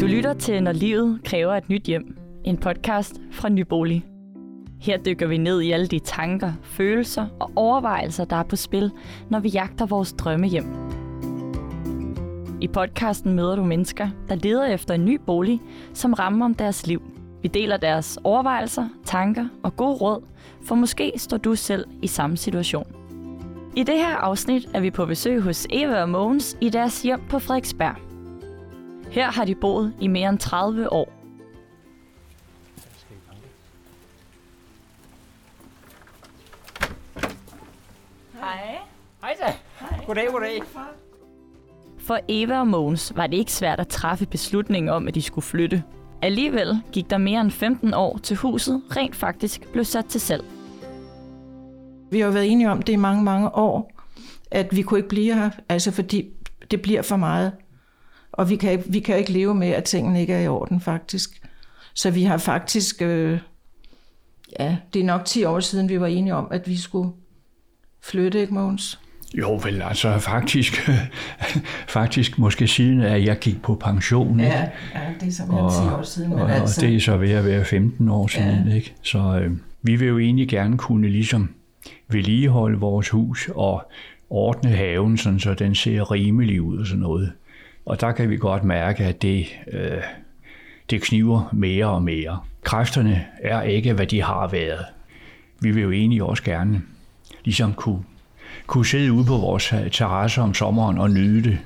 Du lytter til Når livet kræver et nyt hjem. En podcast fra Nybolig. Her dykker vi ned i alle de tanker, følelser og overvejelser, der er på spil, når vi jagter vores drømmehjem. I podcasten møder du mennesker, der leder efter en ny bolig, som rammer om deres liv. Vi deler deres overvejelser, tanker og gode råd, for måske står du selv i samme situation. I det her afsnit er vi på besøg hos Eva og Mogens i deres hjem på Frederiksberg. Her har de boet i mere end 30 år. Hej. Hej da. Goddag, goddag. For Eva og Mogens var det ikke svært at træffe beslutningen om, at de skulle flytte. Alligevel gik der mere end 15 år til huset rent faktisk blev sat til salg. Vi har jo været enige om det i mange, mange år, at vi kunne ikke blive her, altså fordi det bliver for meget. Og vi kan, vi kan ikke leve med, at tingene ikke er i orden, faktisk. Så vi har faktisk, øh, ja, det er nok 10 år siden, vi var enige om, at vi skulle flytte, ikke Mogens? Jo, vel, altså faktisk, faktisk måske siden, at jeg gik på pension. ikke? Ja, ja det er simpelthen 10 år siden. Men og, altså, og det er så ved at være 15 år siden, ja. ikke? Så øh, vi vil jo egentlig gerne kunne ligesom vedligeholde vores hus og ordne haven, sådan, så den ser rimelig ud og sådan noget. Og der kan vi godt mærke, at det, øh, det kniver mere og mere. Kræfterne er ikke, hvad de har været. Vi vil jo egentlig også gerne ligesom kunne, kunne sidde ude på vores terrasse om sommeren og nyde det,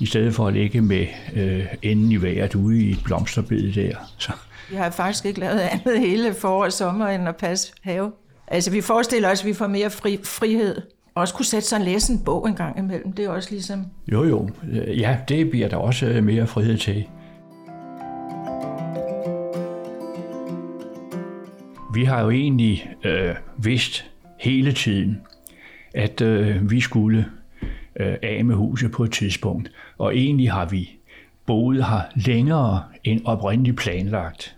i stedet for at ligge med øh, enden i vejret ude i et blomsterbed der. Så, vi har faktisk ikke lavet andet hele forår og sommer, end at passe have. Altså, vi forestiller os, at vi får mere fri, frihed. Også kunne sætte sig og læse en bog en gang imellem. Det er også ligesom... jo jo, ja, det bliver der også øh, mere frihed til. Vi har jo egentlig øh, vidst hele tiden, at øh, vi skulle øh, af med huset på et tidspunkt. Og egentlig har vi boet her længere end oprindeligt planlagt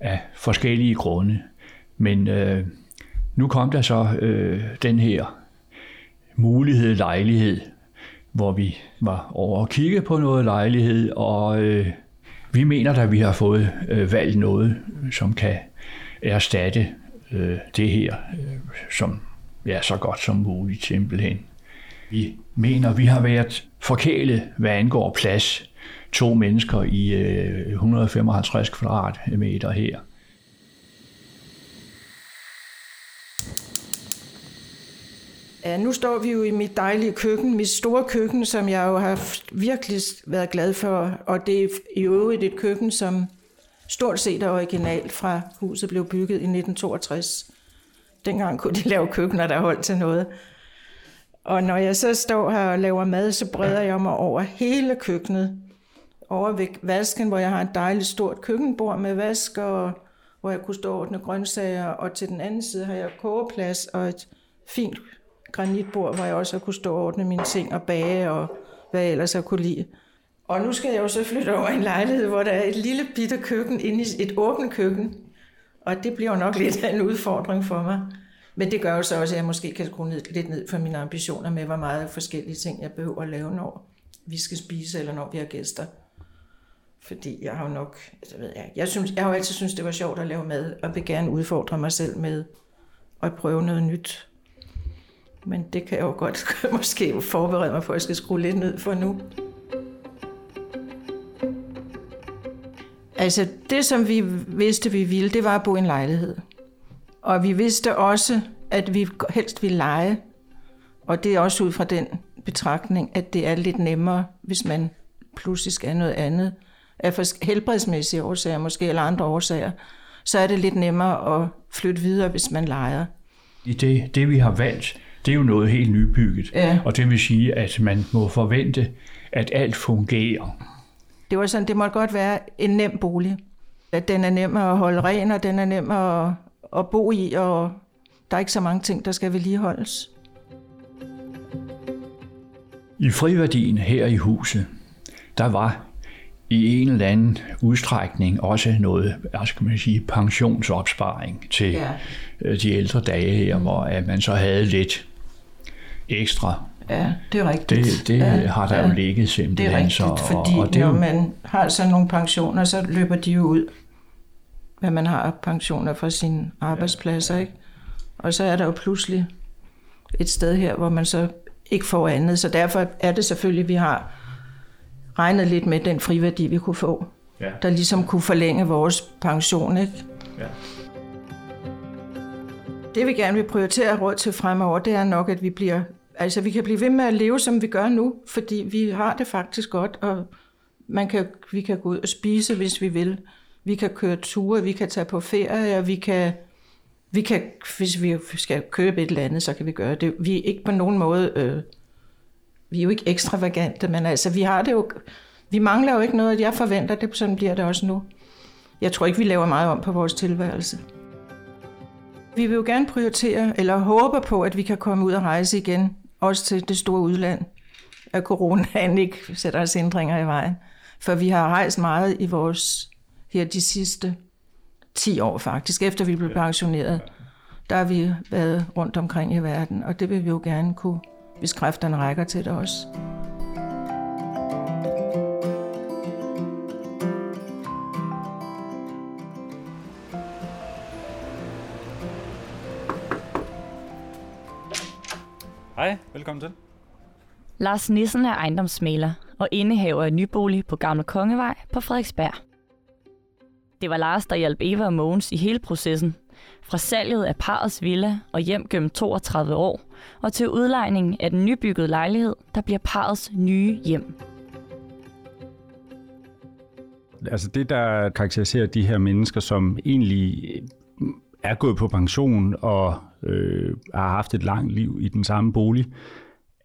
af forskellige grunde. Men øh, nu kom der så øh, den her mulighed, lejlighed, hvor vi var over at kigge på noget lejlighed, og øh, vi mener, at vi har fået øh, valgt noget, som kan erstatte øh, det her, øh, som ja, så godt som muligt simpelthen. Vi mener, vi har været forkælet, hvad angår plads. To mennesker i øh, 155 kvadratmeter her. Ja, nu står vi jo i mit dejlige køkken, mit store køkken, som jeg jo har virkelig været glad for. Og det er i øvrigt et køkken, som stort set er originalt fra huset blev bygget i 1962. Dengang kunne de lave køkkener, der holdt til noget. Og når jeg så står her og laver mad, så breder jeg mig over hele køkkenet. Over ved vasken, hvor jeg har et dejligt stort køkkenbord med vask, og hvor jeg kunne stå og ordne grøntsager. Og til den anden side har jeg kogeplads og et fint granitbord, hvor jeg også har kunne stå og ordne mine ting og bage og hvad jeg ellers jeg kunne lide. Og nu skal jeg jo så flytte over i en lejlighed, hvor der er et lille bitte køkken inde i et åbent køkken. Og det bliver jo nok lidt af en udfordring for mig. Men det gør jo så også, at jeg måske kan skrue ned, lidt ned for mine ambitioner med, hvor meget forskellige ting jeg behøver at lave, når vi skal spise, eller når vi har gæster. Fordi jeg har jo nok, altså ved jeg, jeg, synes, jeg har jo altid synes det var sjovt at lave mad, og vil gerne udfordre mig selv med at prøve noget nyt. Men det kan jeg jo godt måske forberede mig på, at jeg skal skrue lidt ned for nu. Altså det, som vi vidste, vi ville, det var at bo i en lejlighed. Og vi vidste også, at vi helst ville lege. Og det er også ud fra den betragtning, at det er lidt nemmere, hvis man pludselig skal noget andet. Af helbredsmæssige årsager måske, eller andre årsager, så er det lidt nemmere at flytte videre, hvis man leger. Det, det vi har valgt, det er jo noget helt nybygget. Ja. Og det vil sige, at man må forvente, at alt fungerer. Det var sådan, det måtte godt være en nem bolig. At den er nem at holde ren, og den er nem at, at bo i, og der er ikke så mange ting, der skal vedligeholdes. I friværdien her i huset, der var i en eller anden udstrækning også noget, altså kan man sige, pensionsopsparing til Ja. ja. de ældre dage her, hvor at man så havde lidt ekstra Ja, det er rigtigt. Det, det ja, har der ja, jo ligget simpelthen. Det er rigtigt, så, fordi og det når jo, man har sådan nogle pensioner, så løber de jo ud, hvad man har pensioner fra sine arbejdspladser, ikke? Og så er der jo pludselig et sted her, hvor man så ikke får andet. Så derfor er det selvfølgelig, at vi har regnet lidt med den friværdi, vi kunne få, Ja. der ligesom kunne forlænge vores pension, ikke? Ja. Det vi gerne vil prioritere råd til fremover, det er nok, at vi bliver, altså vi kan blive ved med at leve, som vi gør nu, fordi vi har det faktisk godt, og man kan, vi kan gå ud og spise, hvis vi vil. Vi kan køre ture, vi kan tage på ferie, og vi kan, vi kan, hvis vi skal købe et eller andet, så kan vi gøre det. Vi er ikke på nogen måde, øh, vi er jo ikke ekstravagante, men altså vi har det jo, vi mangler jo ikke noget, jeg forventer det, sådan bliver det også nu. Jeg tror ikke, vi laver meget om på vores tilværelse. Vi vil jo gerne prioritere, eller håber på, at vi kan komme ud og rejse igen, også til det store udland, at coronaen ikke sætter os ændringer i vejen. For vi har rejst meget i vores, her de sidste 10 år faktisk, efter vi blev pensioneret. Der har vi været rundt omkring i verden, og det vil vi jo gerne kunne, hvis kræfterne rækker til det også. Hej, velkommen til. Lars Nissen er ejendomsmaler og indehaver af nybolig på Gamle Kongevej på Frederiksberg. Det var Lars, der hjalp Eva og Mogens i hele processen. Fra salget af parets villa og hjem gennem 32 år, og til udlejningen af den nybyggede lejlighed, der bliver parets nye hjem. Altså det, der karakteriserer de her mennesker, som egentlig er gået på pension og øh, har haft et langt liv i den samme bolig,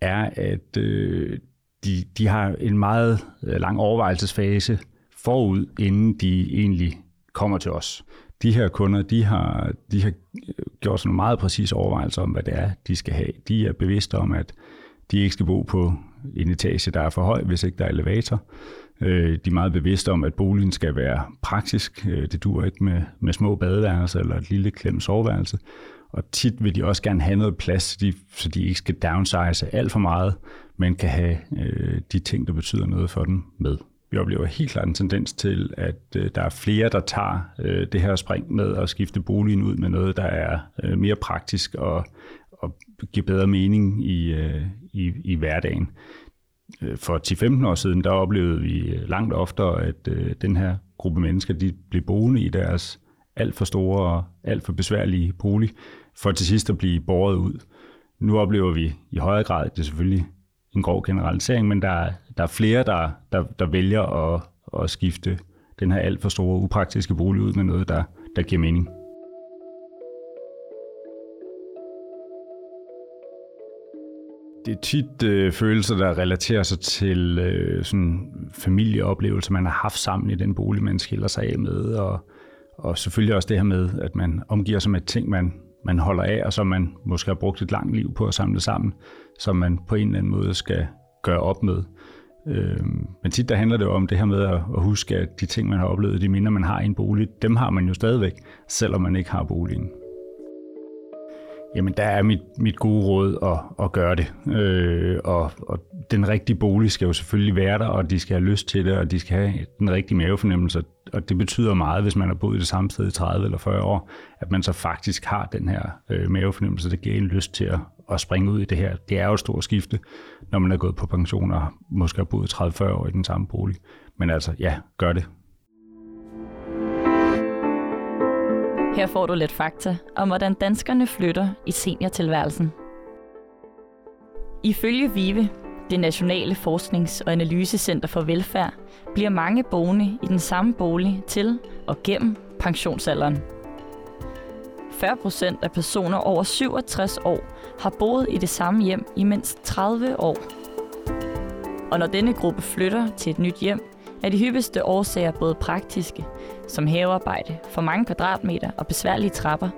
er, at øh, de, de har en meget øh, lang overvejelsesfase forud, inden de egentlig kommer til os. De her kunder, de har, de har øh, gjort sådan nogle meget præcise overvejelser om, hvad det er, de skal have. De er bevidste om, at de ikke skal bo på en etage, der er for høj, hvis ikke der er elevator. Øh, De er meget bevidste om, at boligen skal være praktisk. Øh, Det dur ikke med, med små badeværelser eller et lille klemt soveværelse. Og tit vil de også gerne have noget plads, så de, så de ikke skal downsize alt for meget, men kan have øh, de ting, der betyder noget for dem med. Vi oplever helt klart en tendens til, at øh, der er flere, der tager øh, det her spring med at skifte boligen ud med noget, der er øh, mere praktisk og, og giver bedre mening i, øh, i, i hverdagen. Øh, for 10-15 år siden, der oplevede vi øh, langt oftere, at øh, den her gruppe mennesker, de blev boende i deres alt for store og alt for besværlige bolig, for til sidst at blive båret ud. Nu oplever vi i højere grad, det er selvfølgelig en grov generalisering, men der er, der er flere, der, der, der vælger at, at skifte den her alt for store, upraktiske bolig ud med noget, der, der giver mening. Det er tit øh, følelser, der relaterer sig til øh, sådan familieoplevelser, man har haft sammen i den bolig, man skiller sig af med, og, og selvfølgelig også det her med, at man omgiver sig med ting, man, man holder af, og som man måske har brugt et langt liv på at samle sammen, som man på en eller anden måde skal gøre op med. Øh, men tit der handler det jo om det her med at, at huske, at de ting, man har oplevet, de minder, man har i en bolig, dem har man jo stadigvæk, selvom man ikke har boligen. Jamen, der er mit, mit gode råd at, at gøre det. Øh, og, og den rigtige bolig skal jo selvfølgelig være der, og de skal have lyst til det, og de skal have den rigtige mavefornemmelse. Og det betyder meget, hvis man har boet i det samme sted i 30 eller 40 år, at man så faktisk har den her øh, mavefornemmelse, der giver en lyst til at, at springe ud i det her. Det er jo et stort skifte, når man er gået på pension og måske har boet 30-40 år i den samme bolig. Men altså, ja, gør det. Her får du lidt fakta om, hvordan danskerne flytter i seniortilværelsen. Ifølge VIVE, det Nationale Forsknings- og Analysecenter for Velfærd, bliver mange boende i den samme bolig til og gennem pensionsalderen. 40 procent af personer over 67 år har boet i det samme hjem i mindst 30 år. Og når denne gruppe flytter til et nyt hjem, er de hyppigste årsager både praktiske, som havearbejde, for mange kvadratmeter og besværlige trapper,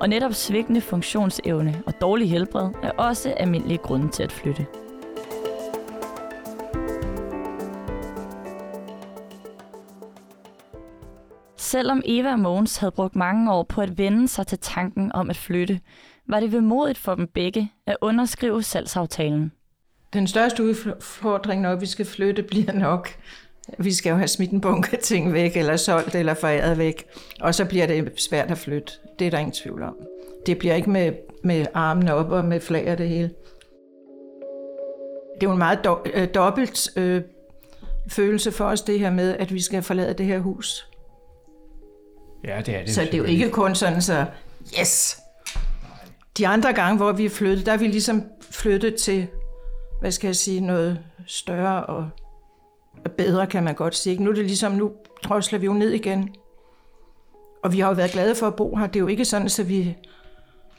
og netop svigtende funktionsevne og dårlig helbred er også almindelige grunde til at flytte. Selvom Eva og Mogens havde brugt mange år på at vende sig til tanken om at flytte, var det vemodigt for dem begge at underskrive salgsaftalen. Den største udfordring, når vi skal flytte, bliver nok, vi skal jo have smidt en bunke ting væk, eller solgt, eller foræret væk. Og så bliver det svært at flytte. Det er der ingen tvivl om. Det bliver ikke med, med armene op og med flag og det hele. Det er jo en meget do, øh, dobbelt øh, følelse for os, det her med, at vi skal forlade det her hus. Ja, det er det. Så det er jo ikke kun sådan, så yes! De andre gange, hvor vi er flyttet, der er vi ligesom flyttet til, hvad skal jeg sige, noget større og bedre, kan man godt sige. Nu er det ligesom, nu drosler vi jo ned igen. Og vi har jo været glade for at bo her. Det er jo ikke sådan, at vi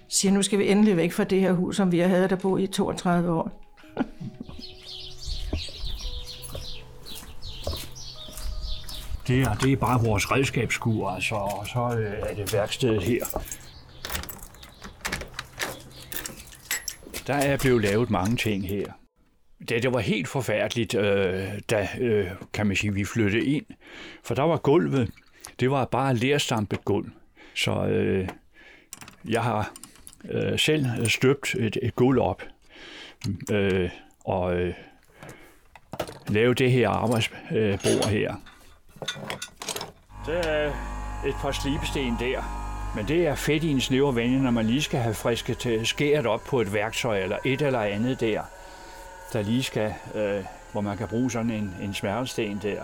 siger, nu skal vi endelig væk fra det her hus, som vi har havde der bo i 32 år. Det er, det er bare vores redskabsskur, altså, og så øh, er det værkstedet her. Der er blevet lavet mange ting her. Det, det var helt forfærdeligt, øh, da øh, kan man sige, vi flyttede ind. For der var gulvet, det var bare lærstampet gulv. Så øh, jeg har øh, selv støbt et, et gulv op. Øh, og øh, lavet det her arbejdsbord her. Der er et par slibesten der. Men det er fedt i en snæver vande, når man lige skal have frisket øh, skæret op på et værktøj eller et eller andet der, der lige skal, øh, hvor man kan bruge sådan en, en smærlesten der.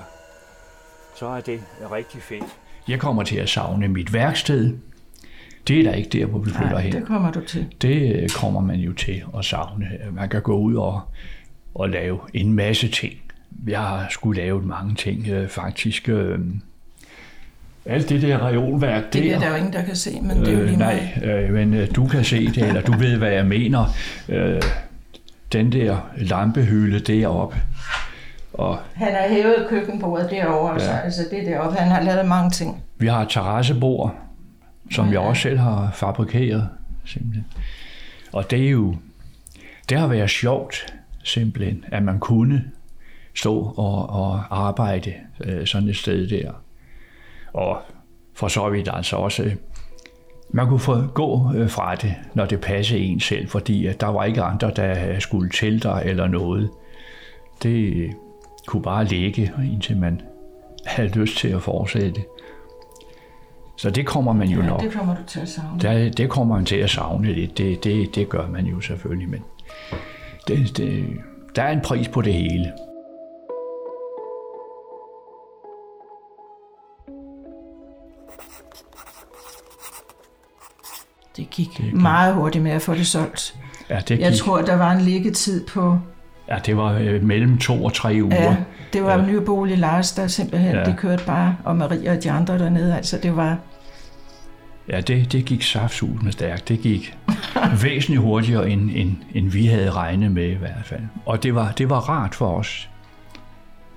Så er det rigtig fedt. Jeg kommer til at savne mit værksted. Det er der ikke der, hvor vi flytter Nej, hen. det kommer du til. Det øh, kommer man jo til at savne. Man kan gå ud og, og lave en masse ting. Jeg har skulle lavet mange ting, øh, faktisk. Øh, alt det der reolværk Det der. er der jo ingen, der kan se, men det er jo lige Øh, nej, øh, men øh, du kan se det, eller du ved, hvad jeg mener. Øh, den der lampehylde deroppe. Og Han har hævet køkkenbordet derovre, ja. så, altså det deroppe. Han har lavet mange ting. vi har et terrassebord, som jeg også selv har fabrikeret. Simpelthen. Og det er jo, det har været sjovt, simpelthen, at man kunne stå og, og arbejde øh, sådan et sted der. Og for så vidt altså også, man kunne få gå øh, fra det, når det passede en selv, fordi der var ikke andre, der skulle til dig eller noget. Det øh, kunne bare ligge, indtil man havde lyst til at fortsætte. Så det kommer man jo Ja, nok. det kommer du til at savne. Der, det kommer man til at savne lidt. Det, det, det gør man jo selvfølgelig, men det, det, der er en pris på det hele. Det gik meget hurtigt med at få det solgt. Ja, det, Jeg gik, tror, der var en liggetid på... ja, det var øh, mellem to og tre uger. Ja, det var ja. nye bolig Lars, der simpelthen, Ja. det kørte bare, og Maria og de andre dernede, altså det var... Ja, det, det gik saftsus med stærkt. Det gik væsentligt hurtigere, end, end, end vi havde regnet med i hvert fald. Og det var, det var rart for os.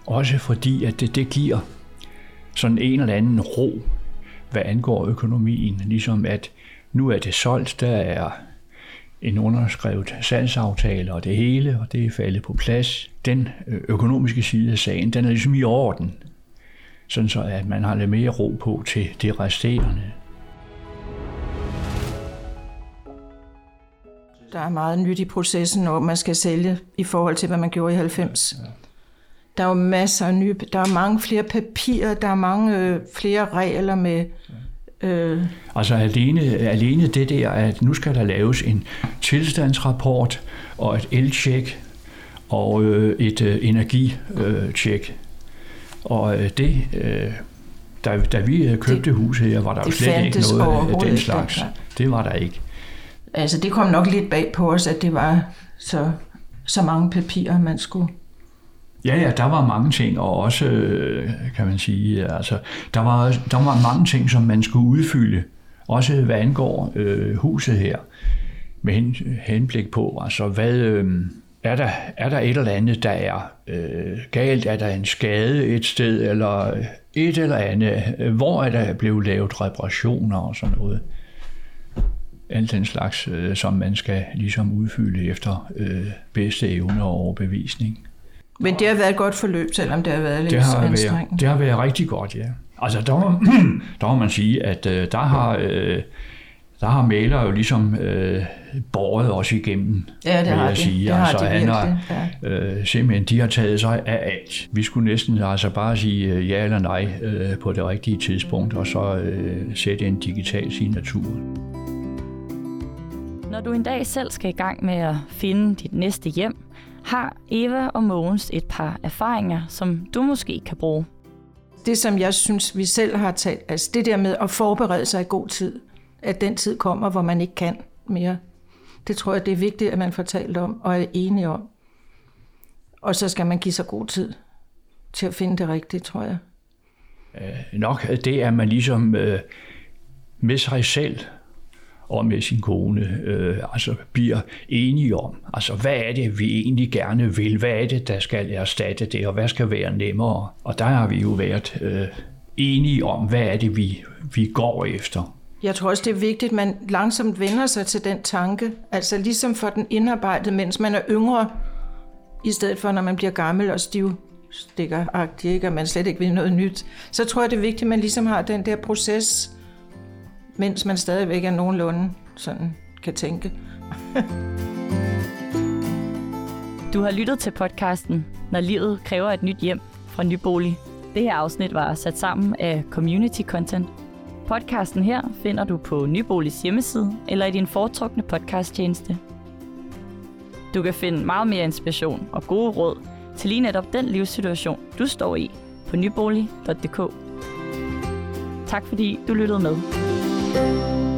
Også fordi, at det, det giver sådan en eller anden ro, hvad angår økonomien. Ligesom at nu er det solgt, der er en underskrevet salgsaftale og det hele, og det er faldet på plads. Den øh, økonomiske side af sagen, den er ligesom i orden. Sådan så, at man har lidt mere ro på til det resterende. Der er meget nyt i processen, når man skal sælge i forhold til, hvad man gjorde i 90. Der er jo masser af nye, der er mange flere papirer, der er mange øh, flere regler med... Øh, Altså alene, alene det der, at nu skal der laves en tilstandsrapport og et el-check og øh, et øh, energitjek. Og øh, det, øh, da, da vi øh, købte det, huset her, var der jo slet ikke noget af den slags. dengang. Det var der ikke. altså det kom nok lidt bag på os, at det var så, så mange papirer, man skulle... Ja, ja, der var mange ting, og også, øh, kan man sige, altså, der var, der var mange ting, som man skulle udfylde, også hvad angår øh, huset her, med hen, henblik på, altså, hvad, øh, er, der, er der et eller andet, der er øh, galt, er der en skade et sted, eller et eller andet, øh, hvor er der blevet lavet reparationer og sådan noget. Alt den slags, øh, som man skal ligesom udfylde efter øh, bedste evne og overbevisning. Men det har været et godt forløb, selvom det har været lidt Det har, været, det har været rigtig godt, ja. Altså, der må, der må man sige, at øh, der har, øh, der har maler jo ligesom øh, båret os igennem, Ja, det vil har jeg de. sige. Det har altså, de han har, virkelig, øh, simpelthen, de har taget sig af alt. Vi skulle næsten altså bare sige øh, ja eller nej øh, på det rigtige tidspunkt, og så øh, sætte en digital signatur. Når du en dag selv skal i gang med at finde dit næste hjem, har Eva og Mogens et par erfaringer, som du måske kan bruge. Det, som jeg synes, vi selv har talt, altså det der med at forberede sig i god tid, at den tid kommer, hvor man ikke kan mere. Det tror jeg, det er vigtigt, at man får talt om og er enige om. Og så skal man give sig god tid til at finde det rigtige, tror jeg. Nok det, at man ligesom øh, med sig selv og med sin kone øh, altså bliver enige om, altså hvad er det, vi egentlig gerne vil? Hvad er det, der skal erstatte det, og hvad skal være nemmere? Og der har vi jo været øh, enige om, hvad er det, vi, vi går efter. Jeg tror også, det er vigtigt, at man langsomt vender sig til den tanke. Altså ligesom for den indarbejdet, mens man er yngre, i stedet for når man bliver gammel og stiv stikkeragtig, ikke? og man slet ikke vil noget nyt. Så tror jeg, det er vigtigt, at man ligesom har den der proces, mens man stadigvæk er nogenlunde sådan kan tænke. Du har lyttet til podcasten, Når livet kræver et nyt hjem fra Nybolig. Det her afsnit var sat sammen af Community Content. Podcasten her finder du på Nyboligs hjemmeside eller i din foretrukne podcasttjeneste. Du kan finde meget mere inspiration og gode råd til lige netop den livssituation, du står i på nybolig.dk. Tak fordi du lyttede med. Música